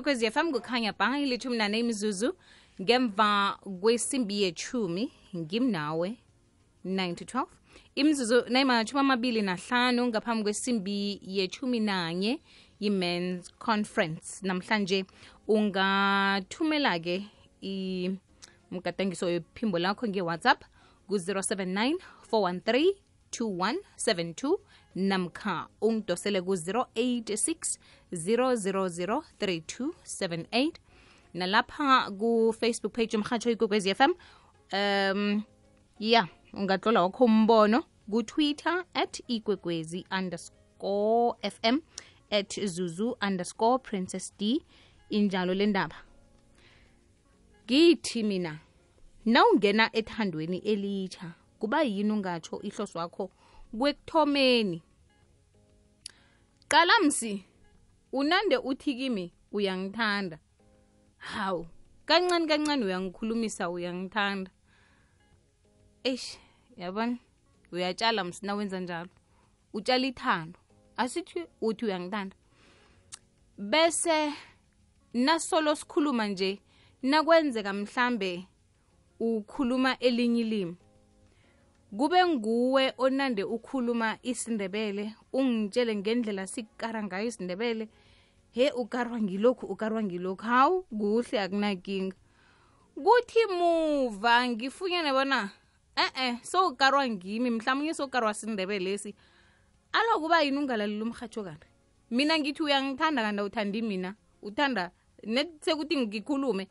ikwekwezi fm kukhanya ba ilithumi nane imizuzu ngemva kwesimbi yechumi ngimnawe 9 to 12 imizuzu nayimatshumi amabili nahlanu ngaphambi kwesimbi yechumi nanye yi-mans conference. Namhlanje ungathumela-ke umgadangiso wephimbo lakho nge-whatsapp ku-079 413 2172 namkha ungidosele ku-086 000 3278 nalapha ku-facebook page umhatsho ikwekwezi fm um ya ungatlola wakho umbono kutwitter at ikwekwezi underscore fm at zuzu underscore princess d injalo lendaba. Ngithi mina nawungena ethandweni elitsha kuba yini ungatsho ihloso wakho kwekuthomeni qala msi unande uthi kimi uyangithanda. Hawu kancane kancane uyangikhulumisa uyangithanda. Eish yabona? Uyatshala msina wenza njalo. Utshala ithando. Asithi uthi uyangithanda. Bese nasolo sikhuluma nje nakwenzeka mhlambe ukhuluma elinye ilimi kube nguwe onande ukhuluma isindebele ungitshele ngendlela sikara ngayo isindebele he ukarwa ngilokhu ukarwa ngilokhu. Hawu kuhle akunakinga. Kuthi muva ngifunyane bona eh-eh sowukarwa ngimi mhlawumbe sowukarwa sindebelesi. Alo kuba yini ungalaleli umrhatsho kanti? Mina ngithi uyangithanda kanti awuthandi mina. Uthanda net sekuthi ngikhulume.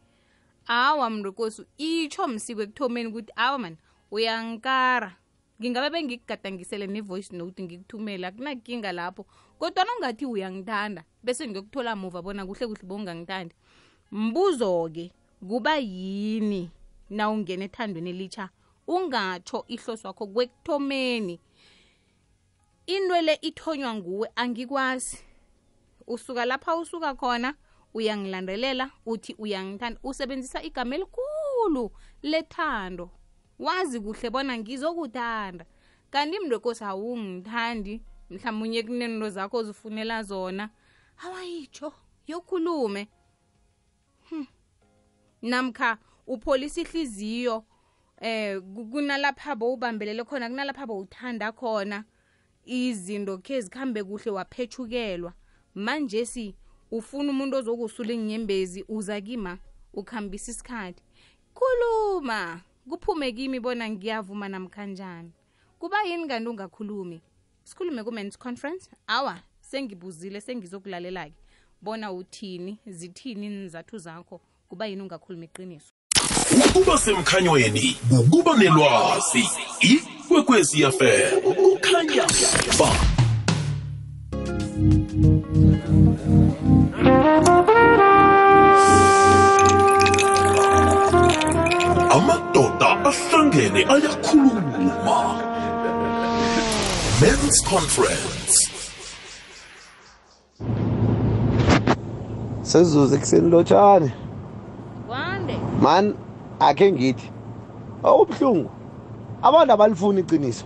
Awa mntokosi itsho msiko ekuthomeni ukuthi awa mani uyangikara ngingabe bengikugadangisele ne-voice note ngikuthumele akunakinga lapho kodwana ungathi uyangithanda bese ngiyokuthola muva bona kuhle kuhle bongangithandi mbuzo-ke kuba yini na ungena ethandweni elitsha ungatsho ihloso wakho kwekuthomeni? Intwele le ithonywa nguwe angikwazi. Usuka lapha usuka khona uyangilandelela uthi uyangithanda. Usebenzisa igama elikhulu lethando wazi kuhle bona ngizokuthanda. Kanti mntokosi awungithandi. Mhlawumunye kunento zakho ozifunela zona. Awayitsho yokhulume. Hm. namkha upholisa ihliziyo eh kunalapha bowubambelele khona kunalapha bowuthanda khona. Izinto khe zikhambe kuhle waphethukelwa manje si ufuna umuntu ozokusula inyembezi uza kima ukhambisa isikhathi. Khuluma kuphume kimi bona ngiyavuma namkhanjani kuba yini kanti ungakhulumi? Sikhulume ku-mans conference. Awa sengibuzile sengizokulalela-ke. Bona uthini zithini nizathu zakho? Kuba yini ungakhulumi iqiniso? Ukuba semkhanyweni ukuba nelwazi. Ikwekwezi fm kukhanya. ba ahlangene ayakhuluma. Men's conference. Sezuze ekuseni lotshane kwande. Mani akhe ngithi okubuhlungu abantu abalifuni iqiniso.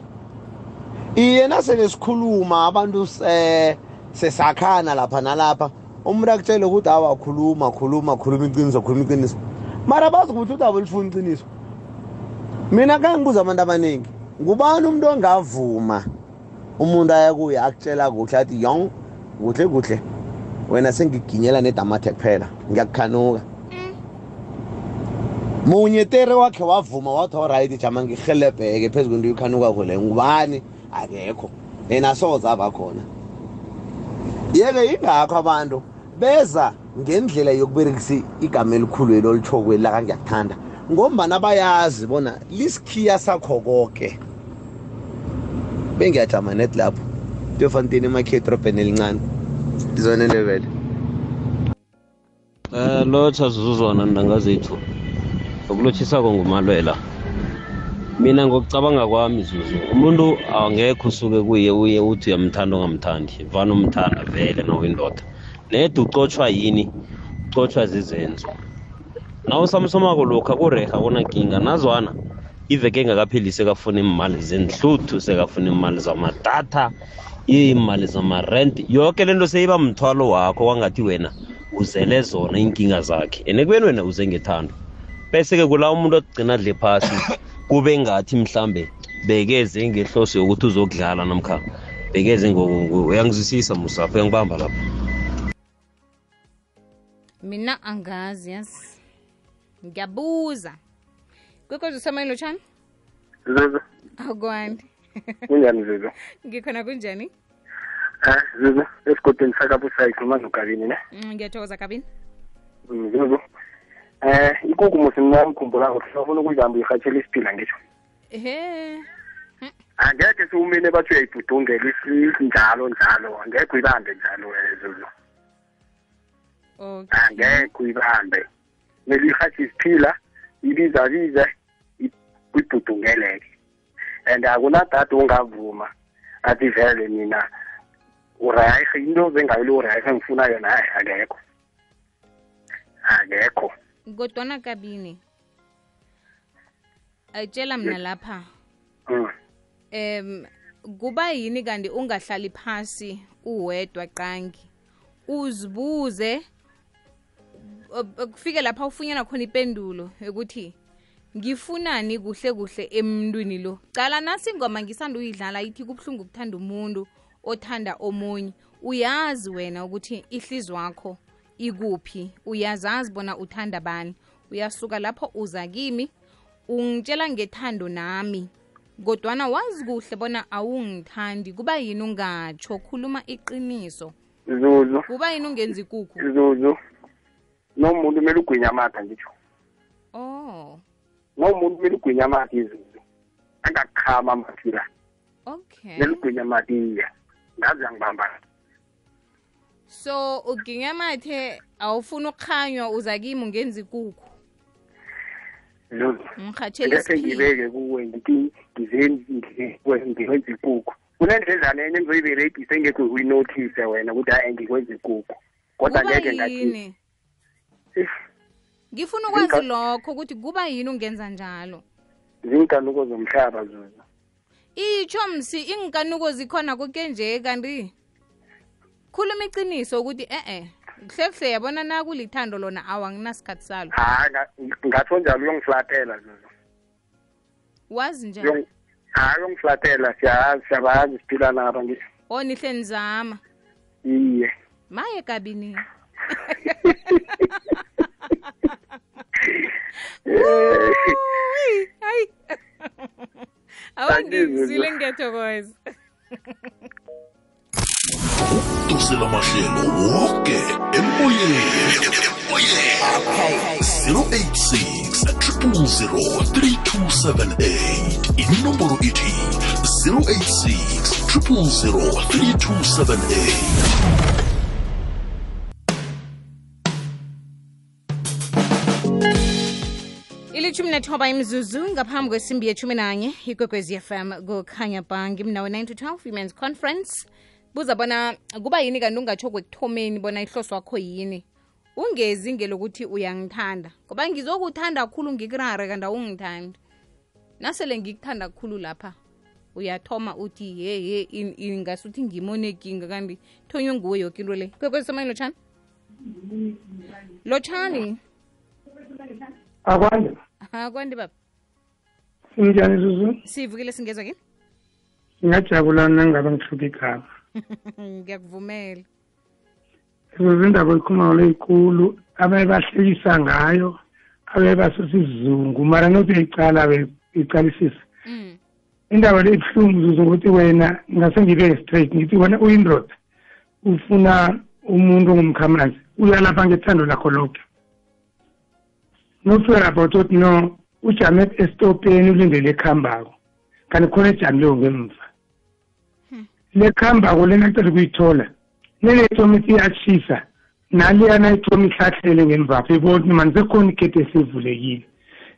Iye nasele sikhuluma abantu eh, sesakhana lapha nalapha umuntu akutshele ukuthi awa khuluma khuluma khuluma iqiniso khuluma iqiniso. Mara bazi ukuthi uthi abalifuni iqiniso. Mina khe ngibuza abantu abaningi ngubani umuntu ongavuma umuntu aya kuye akutshela kuhle athi yong kuhle kuhle. Wena sengiginyela nedamathe kuphela ngiyakukhanuka. Munye tere wakhe wavuma wathi oright jama ngihelebheke phezu kwento ikhanuka kule ngubani? Akekho. Yena soze abakhona yeke ingakho abantu beza ngendlela yokuberekisa igama elikhulu elolitshokweli laka ngiyakuthanda ngombana bayazi bona lisikhiya sakho konke bengiyajama net lapho tefantini emakhethi robheni elincane. Izona lebele Eh lotsha zuzuzwana ndanga zethu ngokulothisako ngumalwela mina ngokucabanga kwami zuzu umuntu angekho usuke kuye uye uthi uyamthanda ongamthandi vane umthanda vele nawuyindoda nede ucotshwa yini? Ucotshwa zizenzo. Nawusamsomako lokha kureha kunakinga nazwana iveke engakapheli sekafuna iimali zenhluthu sekafuna iimali zamadatha imali zamarent. Yoke lento seyiba mthwalo wakho wangathi wena uzele zona inkinga zakhe. And ekubeni wena uze ngethando? Bese-ke kula umuntu ogcina adle phasi kube ngathi mhlambe bekeze ngehloso yokuthi uzokudlala namkha bekeze uyangizwisisa musapho uyangibamba lapho? Mina angazi yazi ngiyabuza kwekwezi usamayini lotshani Zuzu, akwandi kunjani Zuzu? ngikhona kunjani Eh, Zuzu, esigodini sakabusa ikhuluma nogabini ne? Mm, ngiyathokoza kabini Mm, Zuzu. Eh, ikukhu musi mina ngikhumbula ukuthi ufuna ukuyibamba ihatshela isiphila ngisho. ehe Angeke siwumine bathi uyayibhudungela njalo njalo, angeke uyibambe njalo eh, Zuzu. okay Angeke uyibambe. Mele ihatshi isiphila, ibiza bize, uyibhudungeleke. And akunadade ungavuma athi vele mina urayihe into bengayile urayihe ngifuna yona hayi akekho. Akekho. Kodwana kabini? Ayitshela mina lapha. Mm. em kuba yini kanti ungahlali phasi uwedwa qangi? Uzibuze ob- kufike lapha ufunyana khona ipendulo ukuthi ngifunani kuhle kuhle emntwini lo? Cala nasi ingoma ngisanda uyidlala ithi kubuhlungu ukuthanda umuntu othanda omunye. Uyazi wena ukuthi ihlizi wakho ikuphi uyazazi bona uthanda bani. Uyasuka lapho uza kimi ungitshela ngethando nami kodwana wazi kuhle bona awungithandi. Kuba yini ungatsho? Khuluma iqiniso. Zuzu kuba yini ungenzi ikukhu zuzu nomuntu kumele ugwinye amakha ngitsho. Oh. Nomuntu kumele ugwinye amakha izinto. Angakukhama amathira okay. Mele ugwinya amakha iya. Ngazi angibamba so uginya amathe awufuna ukukhanywa uza kimi ungenza ikukhu ngirhatsheleese ngibeke kuwe ngithi ngikwenze ikukhu kunendledlana enye engizoyiberegise engekho uyinothise wena ukuthi hayi ngikwenza ikukhu kodwa ngeke ngathini ngifuna ukwazi lokho ukuthi kuba yini ungenza njalo. Zinkanuko zomhlaba zuzu itsho msi inkanuko zikhona koke nje kanti khuluma iqiniso ukuthi e-e kuhle kuhle yabona nakulithando lona awa nginasikhathi salo. Hayi nga- ngatsho njalo uyongiflatela zuzu wazi njani hayi uyongiflatela siyayazi siyabayazi siphila naba ngisho o nihle nizama. Iye. Maye kabini? awangizilengetokoza udosela mahlelo woke emoyeni 086 inomboro ithi 086 ilithumi nethoba imzuzu ngaphambi kwesimbi yethumi nanye ikwekwezi fm kukhanya bhangi mnawo 9 to 12 women's conference. Buza bona kuba yini kanti ungatsho kwekuthomeni bona ihloso wakho yini? Ungezi ngelokuthi uyangithanda ngoba ngizokuthanda khulu ngikurare kanti awungithandi. Nasele ngikuthanda khulu lapha uyathoma uthi ye ye in- in- ngasuthi ngimonekinga kanti thonywe nguwe yoke into le. Kwekwezi lotshani lotshani lotshani akwande akwandi baba? Sinjani zuzu? Sivukile singezwa kini ngingajabula nangabe ngihluka igama. Ngiyakuvumela. Zuzu indaba oyikhuluma le ikulu abaye bahlekisa ngayo abaye basusa isizungu mara nothi uyayicala iqalisisa Mm. indaba le ibuhlungu zuzu ngokuthi wena ngase ngibeke straight ngithi wena uyindoda ufuna umuntu ongumkhamazi uyalapha ngethando lakho lonke no-fear about ukuthi no ujame esitopeni ulindele ekuhambako kanti khona ejamileyo ngemva. Le kuhambako lena ceda ukuyithola lele ithoma ithi iyatshisa naliyana ithoma ihlahlele ngemvapho ibona mani sekhona igede esivulekile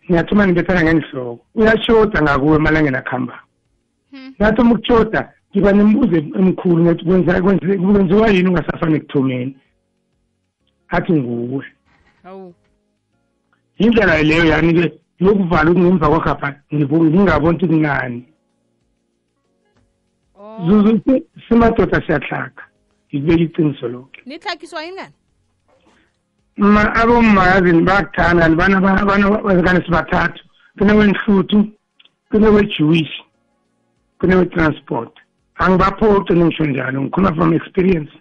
ngiyathoma ngibethana ngenhloko uyashoda ngakuwe emalangeni akuhambako ngathoma ukushoda ngiba nembuzo emkhulu ngathi kwenza- kwenze- kwenziwa yini ungasafani ekuthomeni? Athi nguwe. Hawu. Yindlela leyo yani-ke yokuvala ukungemva kwakhapha ngingaboni ukuthi kunani oh. Zuzu si- simadoda siyahlaka ngikubeka iqiniso lokho. Nihlakiswa yini ngani ma abomazini bayakuthanda abazikane sibathathu. Kunewenhluthu kunewe-jewish kunewe-transport angibaphoci ningisho njalo ngikhuluma from experience.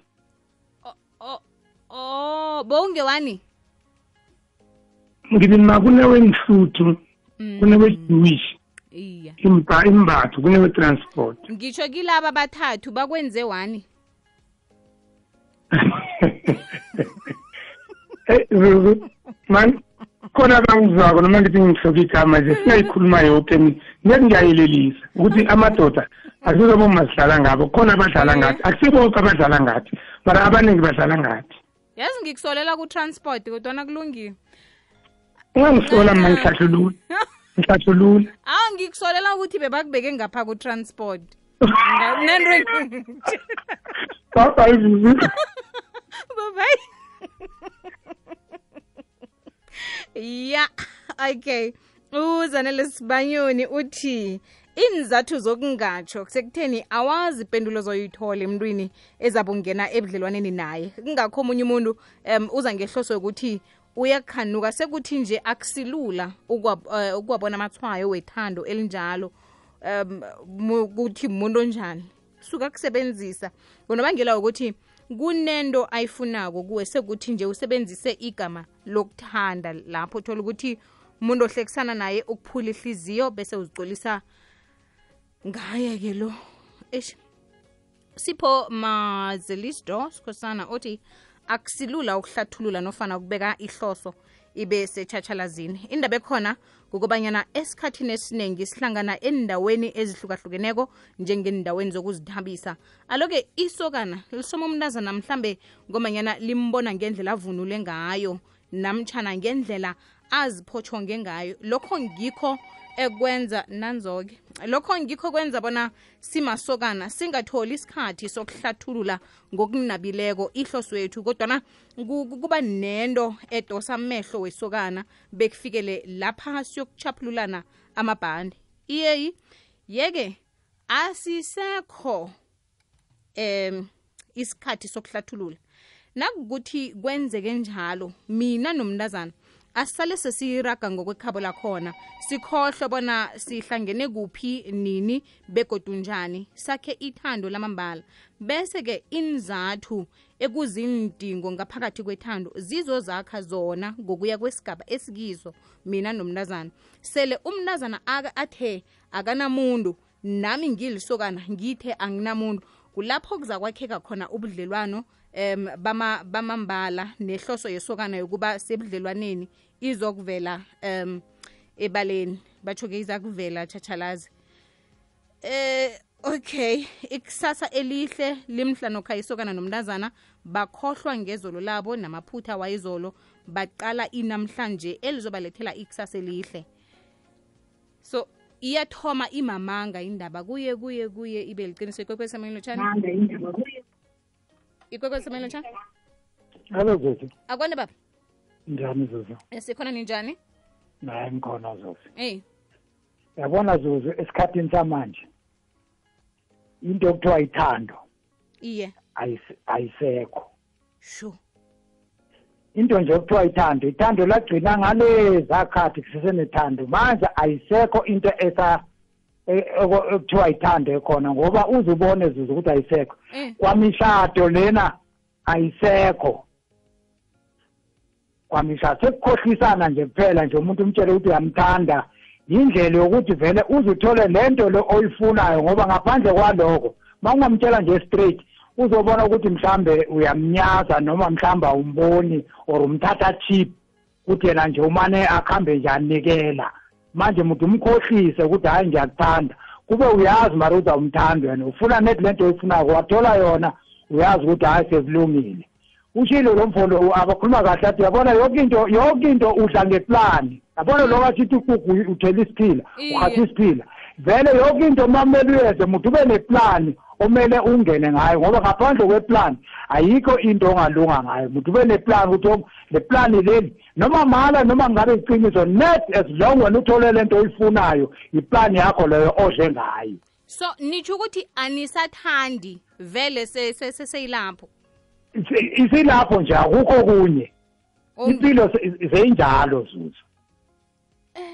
Oh oh bowungewani? Ngithi ma kunewenhluthu Mm, kunewe-jewish imba- imbatho kunewe-transport. Ngitsho kilaba bathathu bakwenze wani? Zuzu, man khona bangizwako noma ngithi ngihloke igama nje singayikhuluma yoke mina ngeke ngiyayelelisa ukuthi amadoda asizoboma sidlala ngabo khona abadlala ngathi akusiboke abadlala ngathi mara abaningi badlala ngathi. Yazi ngikusolela ku-transport kodwana kulungile. Ungangisola mna ngihlahlulula ngihlahlulula awu ngikusolela ukuthi bebakubeke ngapha ku-transport. Nento. Ya okay. Uzanele sibanyoni uthi inzathu zokungatsho sekutheni awazi ipendulo zoyithola emntwini ezabungena ebudlelwaneni naye. Kungakho omunye umuntu um uza ngehloso yokuthi uyakhanuka. Sekuthi nje akusilula ukuwabona uh, amathwayo wethando elinjalo um kuthi muntu onjani. Suka kusebenzisa ngonobangela wokuthi kunento ayifunako kuwe sekuthi nje usebenzise igama lokuthanda lapho uthola ukuthi umuntu ohlekisana naye ukuphula ihliziyo bese uzicolisa ngaye ke lo. Eish. Sipho mazelisdo sikhosana uthi akusilula ukuhlathulula nofana ukubeka ihloso ibe setshatshalazini. Indaba ekhona kukobanyana esikhathini esiningi sihlangana endaweni ezihlukahlukeneko njengendaweni zokuzithabisa. Aloke isokana lisoma umntazana mhlambe ngomanyana limbona ngendlela avunule ngayo namtshana ngendlela aziphotshonge ngayo. Lokho ngikho ekwenza nanzoke. Lokho ngikho kwenza bona simasokana singatholi isikhathi sokuhlathulula ngokunabileko ihloso yethu kodwana ku- ku- kuba nento edosa amehlo wesokana bekufikele lapha siyokuchaphululana amabhande. Iyeyi yeke asisekho um isikhathi sokuhlathulula. Nakukuthi kwenzeke njalo mina nomntazana asisale sesiraga ngokwekhabo lakhona. Sikhohlwe bona sihlangene kuphi nini begodu njani. Sakhe ithando lamambala. Bese-ke inzathu ekuzindingo ngaphakathi kwethando zizozakha zona ngokuya kwesigaba esikizo mina nomntazana. Sele umntazana aka- athe akanamuntu nami ngilisokana ngithe anginamuntu. Kulapho kuzakwakheka khona ubudlelwano um bama bamambala nehloso yesokana yokuba sebudlelwaneni izokuvela um ebaleni. Batsho-ke izakuvela tshachalazi eh okay ikusasa elihle limhla nokhayisokana nomntazana bakhohlwa ngezolo labo namaphutha wayizolo baqala inamhlanje elizobalethela ikusasa elihle. So iyathoma imamanga indaba kuye kuye kuye ibe liqiniso. Ikwekwezi semoyeni lotshani ikwekwezi semoyeni lotshani Hello Zuzu. akwande baba Njani Zuzu? Eh, sikhona ninjani Naye ngikhona Zuzu. eyi Yabona Zuzu esikhathini samanje into okuthiwa ithando iye ayis- ayisekho. sure Into nje okuthiwa ithando, ithando lagcina ngale zakhathi kusesenethando. Manje ayisekho into esa e- okuthiwa ithando ekhona ngoba uzubone Zuzu ukuthi ayisekho. eh Kwamishado lena ayisekho. kwamisha sekukhohlisana nje kuphela nje umuntu umtshele ukuthi uyamthanda yindlela yokuthi vele uzithole lento le oyifunayo ngoba ngaphandle kwaloko mawungamtshela nje straight uzobona ukuthi mhlambe uyamnyaza noma mhlawumbe awumboni or umthatha cheap ukuthi yena nje umane akhambe nje anikela manje muntu umkhohlise ukuthi hayi ngiyakuthanda. Kube uyazi mara uzawumthanda wena. Ufuna net lento oyifunayo wathola yona uyazi ukuthi hayi sekulungile ushilo lo mfondo abakhuluma kahle athi yabona yonke into yonke into udla ngeplani. Yabona lokho asithi ukugu uthela isiphila Iye. ukhatha isiphila. Vele yonke into mamele uyenze muntu ube neplani. Omele ungene ngayo ngoba ngaphandle kweplani ayikho into ongalunga ngayo. Muntu ube neplani ukuthi le plani leli. Noma mahala noma ngabe iqiniso net as long wena uthole lento oyifunayo iplani yakho leyo odle ngayo. So nitsho ukuthi anisathandi vele se- se- se- seyilapho? Isi- isilapho nje akukho kunye. Impilo se- seyinjalo zuzu.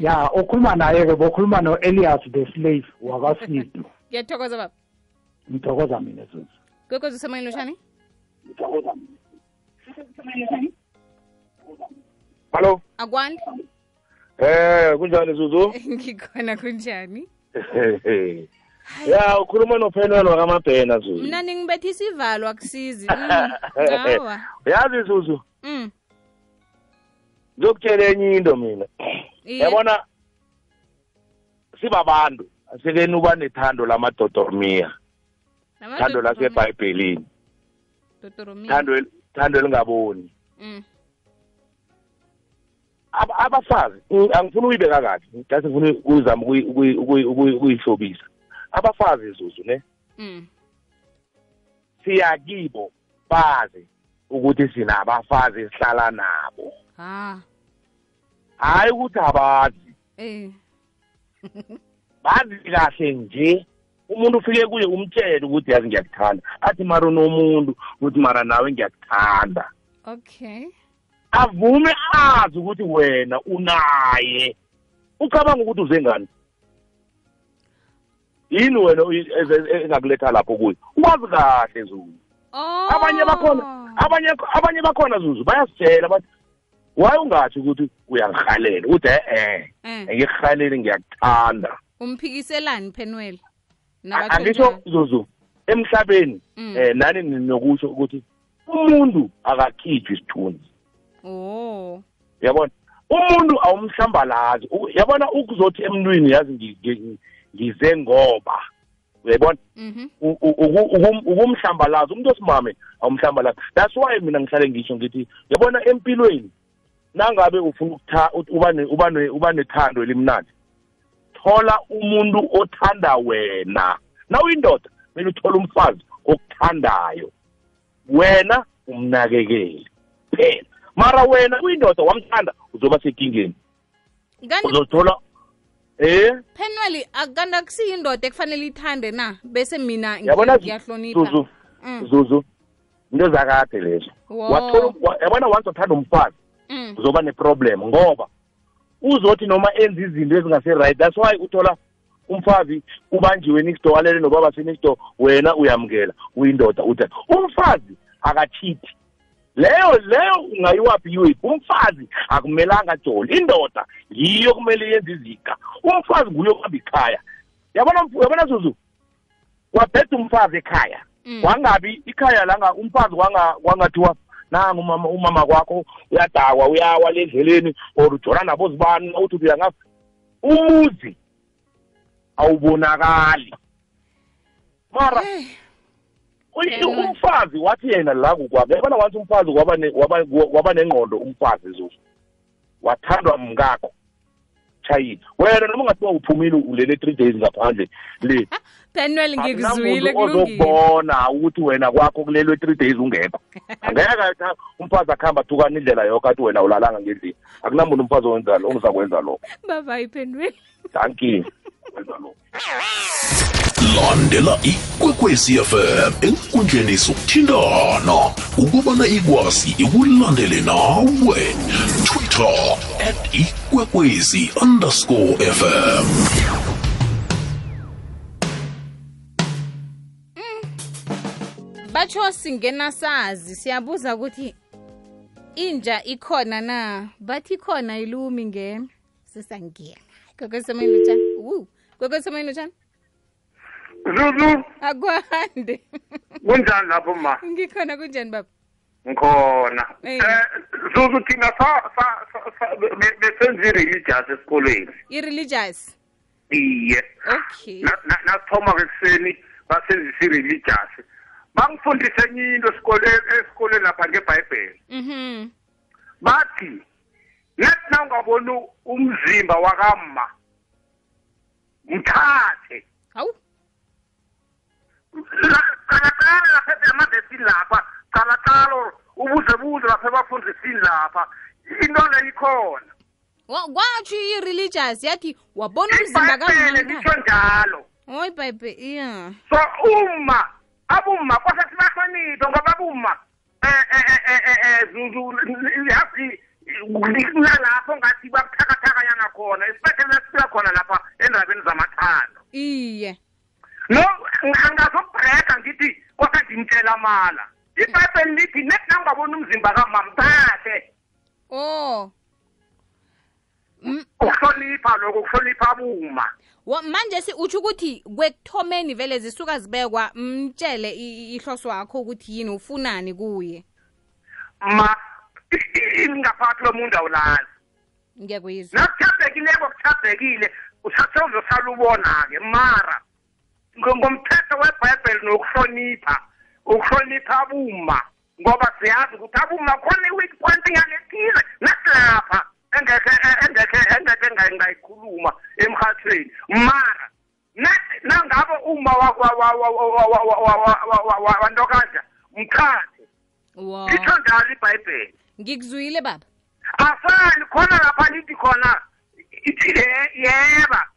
Ya ukhuluma naye-ke bokhuluma no-elias the slave wakasido ngiyathokoza baba. Ngithokoza mina zuzu kwekwezi usemoyeni lotshani Hallo. akwani? Eh, kunjani Zuzu? ngikhona kunjani? Ya, ukhuluma noPhenwan wakamabhena Zuzu. mna ningibethisa ivalo akusizi. Mm, awa Yazi Zuzu, Mm, ngizokutshela enye into mina. Yabona sibabantu asikeni uba nethando lamadodormiya, thando laseBhayibhelini, thando thando elingaboni. Mm, Ab- abafazi angifuni uyibeka kahle. Ngicase ngifuna ukuzama ukuyi- ukuyi- ukuyi- ukuyi- ukuyihlobisa. Abafazi zuzu ne? Mm. siyakibo bazi ukuthi sinabafazi esihlala nabo. Hayi ukuthi abazi. Eh. Bazi kahle nje. Umuntu ufike kuye umtshele ukuthi yazi ngiyakuthanda. Athi mara unomuntu ukuthi mara nawe ngiyakuthanda. Okay. Avume azi ukuthi wena unaye. Ucabanga ukuthi uze ngani? Yini wena uyi- eze- engakuletha lapho kuye? Ukwazi kahle zulu. Oh. Abanye bakhona abanye abanye bakhona zuzu bayasitshela bathi waye ungathi ukuthi uyangihalela uthi e-e eh. ngikuhaleli ngiyakuthanda. Umphikiselani penwell A- angisho zuzu emhlabeni Mm. eh nani ninokusho ukuthi umuntu akakhiphi isithunzi. Oh. Yabona umuntu awumhlambalazi. Yabona ukuzothi emntwini yazi ngi- ngi- ngize ngoba. Uyayibona mhm. U- u- uku- ukum- ukumhlambalaza umuntu osimame awumhlambalaza that's why mina ngihlale ngisho ngithi yabona empilweni nangabe ufuna uba nethando elimnandi thola umuntu othanda wena. Na uyindoda kumele uthole umfazi okuthandayo. Wena umnakekeli phela mara wena uyindoda wamthanda uzoba sekingeni. Kanti uzothola eh? Penwell akanti akusiyindoda ekufanele ithande na? Bese mina ngiyahlonipha. Zuzu Mm. zuzu into zakade lezo. Yabona once wathanda umfazi Mm. uzoba neproblem ngoba uzothi noma enza izinto ezingase-right that's why uthola umfazi ubanjiwe next door alele nobaba se-next door wena uyamukela uyindoda uthi umfazi akachithi. Leyo leyo ungayiwaphi yiwephi umfazi akumelanga joli indoda yiyo kumele yenze iziga. Umfazi nguye okuhamba ikhaya. Yabona mf- yabona zuzu? Wabheda umfazi ekhaya. Mm. wangabi ikhaya langa umfazi wanga nanga umama umama kwakho uyadakwa uyawa le endleleni or ujona nabo zibani uthi ubuya ngapha umuzi awubonakali. Mara Eh, umfazi wathi yena la kukwakhe yabona wathi umfazi waba ne- waba waba nengqondo umfazi zuzu wathandwa mngakho. Chayina wena noma ungathiwa uphumile ulele three days ngaphandle le. Penwell ngikuzwile ozokubona ukuthi wena kwakho kulelwe three days ungekho. Angeke umfazi akuhamba athukana indlela yokho athi wena ulalanga ngendlini. Akunamuntu umfazi owenza lo ongizakwenza lokho babayi penwell wenza lokho landela ikwekwezi fm enkundleni sokuthindana ukubana ikwazi ikulandele nawe. Twitter at ikwekwezi underscore fm batsho singena sazi siyabuza ukuthi inja ikhona na? Bathi ikhona ilumi nge. Sisangena. Kwekwesemoyeni lotshani wu zuzu akwande. Kunjani lapho ma? Ngikhona kunjani baba ngikhona Eh. eh zuzu thina sa- sa- sa- sa- be- besenza i-religious esikolweni i-religious iye okay Na- na- nasithoma-ke ekuseni basenzisa i-religious bangifundise enye into esikoleni lapha ngebhayibheli mhm bathi nethi na ungaboni umzimba wakamma mthathe hawu qalaqala lapha emavesini lapha qalaqala ubuze buze lapha ebafundisini lapha into le ikhona. Wa- kwatsho i-religious yathi wabona umzimba ibhayibhele kamama lisho njalo. Oh ibhayibheli ya so uma abuma kwase sibahloniphe ngoba abuma eh eh eh eh eh zuzu yazi nalapho ngathi babuthakathakanyana khona especially nasifika khona lapha endabeni zamathando. Iye. No angazobhreka ngithi kwakha ndimtshela mala ibhayibheli lithi net nangabona umzimba kamamthathe oh. M- ukuhlonipha lokho ukuhlonipha buma wa- manje si utsho ukuthi kwekuthomeni vele zisuka zibekwa mtshele ihloso wakho ukuthi yini ufunani kuye? Ma ingaphakathi lomuntu awulazi. Ngiyakuyizwa. Nakuthabhekileko kuthabhekile usasozosala ubona-ke mara ngo- ngomthetho webhayibheli nokuhlonipha. ukuhlonipha abuma ngoba siyazi ukuthi abuma khona i-weak point yalethile nasilapha engekhe engekhe engekhe ngayikhuluma emhathweni mara nangabe uma wantokanja mkhathe litsho njalo ibhayibheli ngikuzwile baba asali khona lapha lithi khona yeba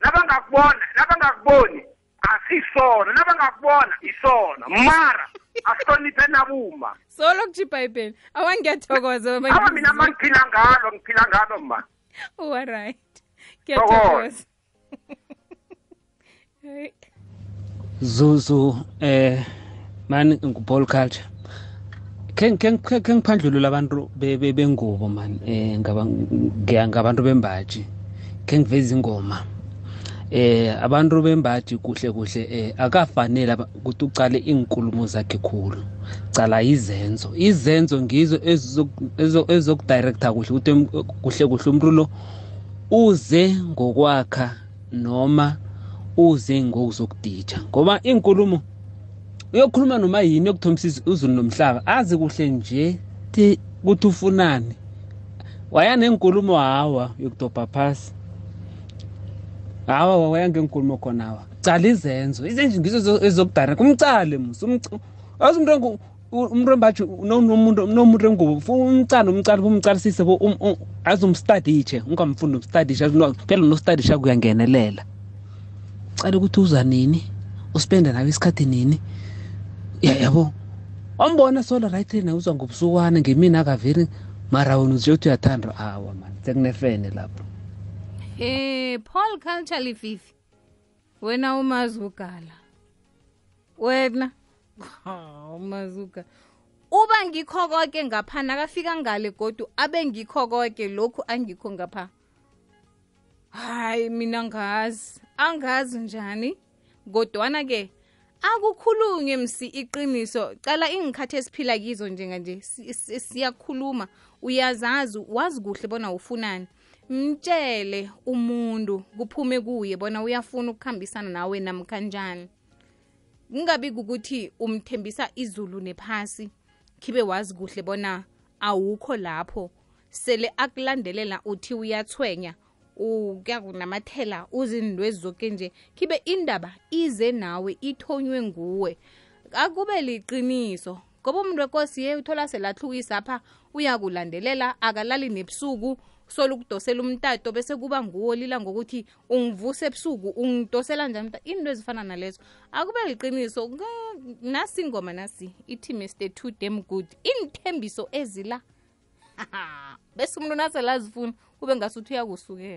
nabangakubona nabangakuboni asisona nabangakubona isona mara asihloniphe nabuma solo kuthi ibhayibheli awangiyathokoza baba, awa mina ngikuzwile. ma ngiphila ngalo ngiphila ngalo ma Alright. Thokoza. Ngiyathokoza. Hey. zuzu eh mani ngupol culture ke ke ke ke ngiphandlulula abantu be- be- bengubo man eh ngaba ngiya ngabantu bembaji ke ngiveza ingoma eh abantu bembaji kuhle kuhle eh akafanele aba- ukuthi ucale inkulumo zakhe khulu. Cala izenzo. Izenzo ngizo ezizoku- ezo- ezokudirector kuhle ukuthi em- kuhle kuhle umuntu lo uze ngokwakha noma uze ngokuzokudija ngoba inkulumo uyokhuluma noma yini yokuthomisisa uzulu nomhlaba azi kuhle nje ti ukuthi ufunani. Waya nenkulumo hawa yokudobha phasi. Hawa waya ngenkulumo khonawa cala izenzo izenzo ngizo ezo- ezokudara kumcale musa azi umuntu engu- u- umuntu embathi nomuntu nomuntu engubo umcala umcala umcalisise azi umstadishe ungamfundi umstadisha phela nostadisha kuyangenelela. Cala ukuthi uza nini? Uspende nawe isikhathi nini? Ya yabo. Wambona solo right na uzwa ngobusukwana ngemini akaveri mara wena uze uthi uyathanda awa mani sekunefene lapho. Eh Paul Culture Lififi. Wena umazugala. Wena umazuka. Uba ngikho konke ngapha nakafika ngale godu abe ngikho konke lokhu angikho ngapha. Hayi mina ngazi, angazi njani. Kodwana ke akukhulunywe msi iqiniso cala ingikhathi esiphila kizo njenganje si- si- siyakhuluma uyazazi wazi kuhle bona ufunani mtshele umuntu kuphume kuye bona uyafuna ukuhambisana nawe namkanjani kungabi kukuthi umthembisa izulu nephasi khibe wazi kuhle bona awukho lapho. Sele akulandelela uthi uyathwenya kuyakunamathela uzindwezi zoke nje khibe indaba ize nawe ithonywe nguwe. Akube liqiniso ngoba umuntu wekosi ye uthola selahlukisa pha uyakulandelela akalali nebusuku solo ukudosela umtato bese kuba nguwo lila ngokuthi ungivuse ebusuku ungidosela njani umtato? Into ezifana nalezo. Akube liqiniso nasi ingoma nasi ithi mr two dam good iinthembiso ezila. Bese umuntu naselazifuna kube ngasuthi uyakusukela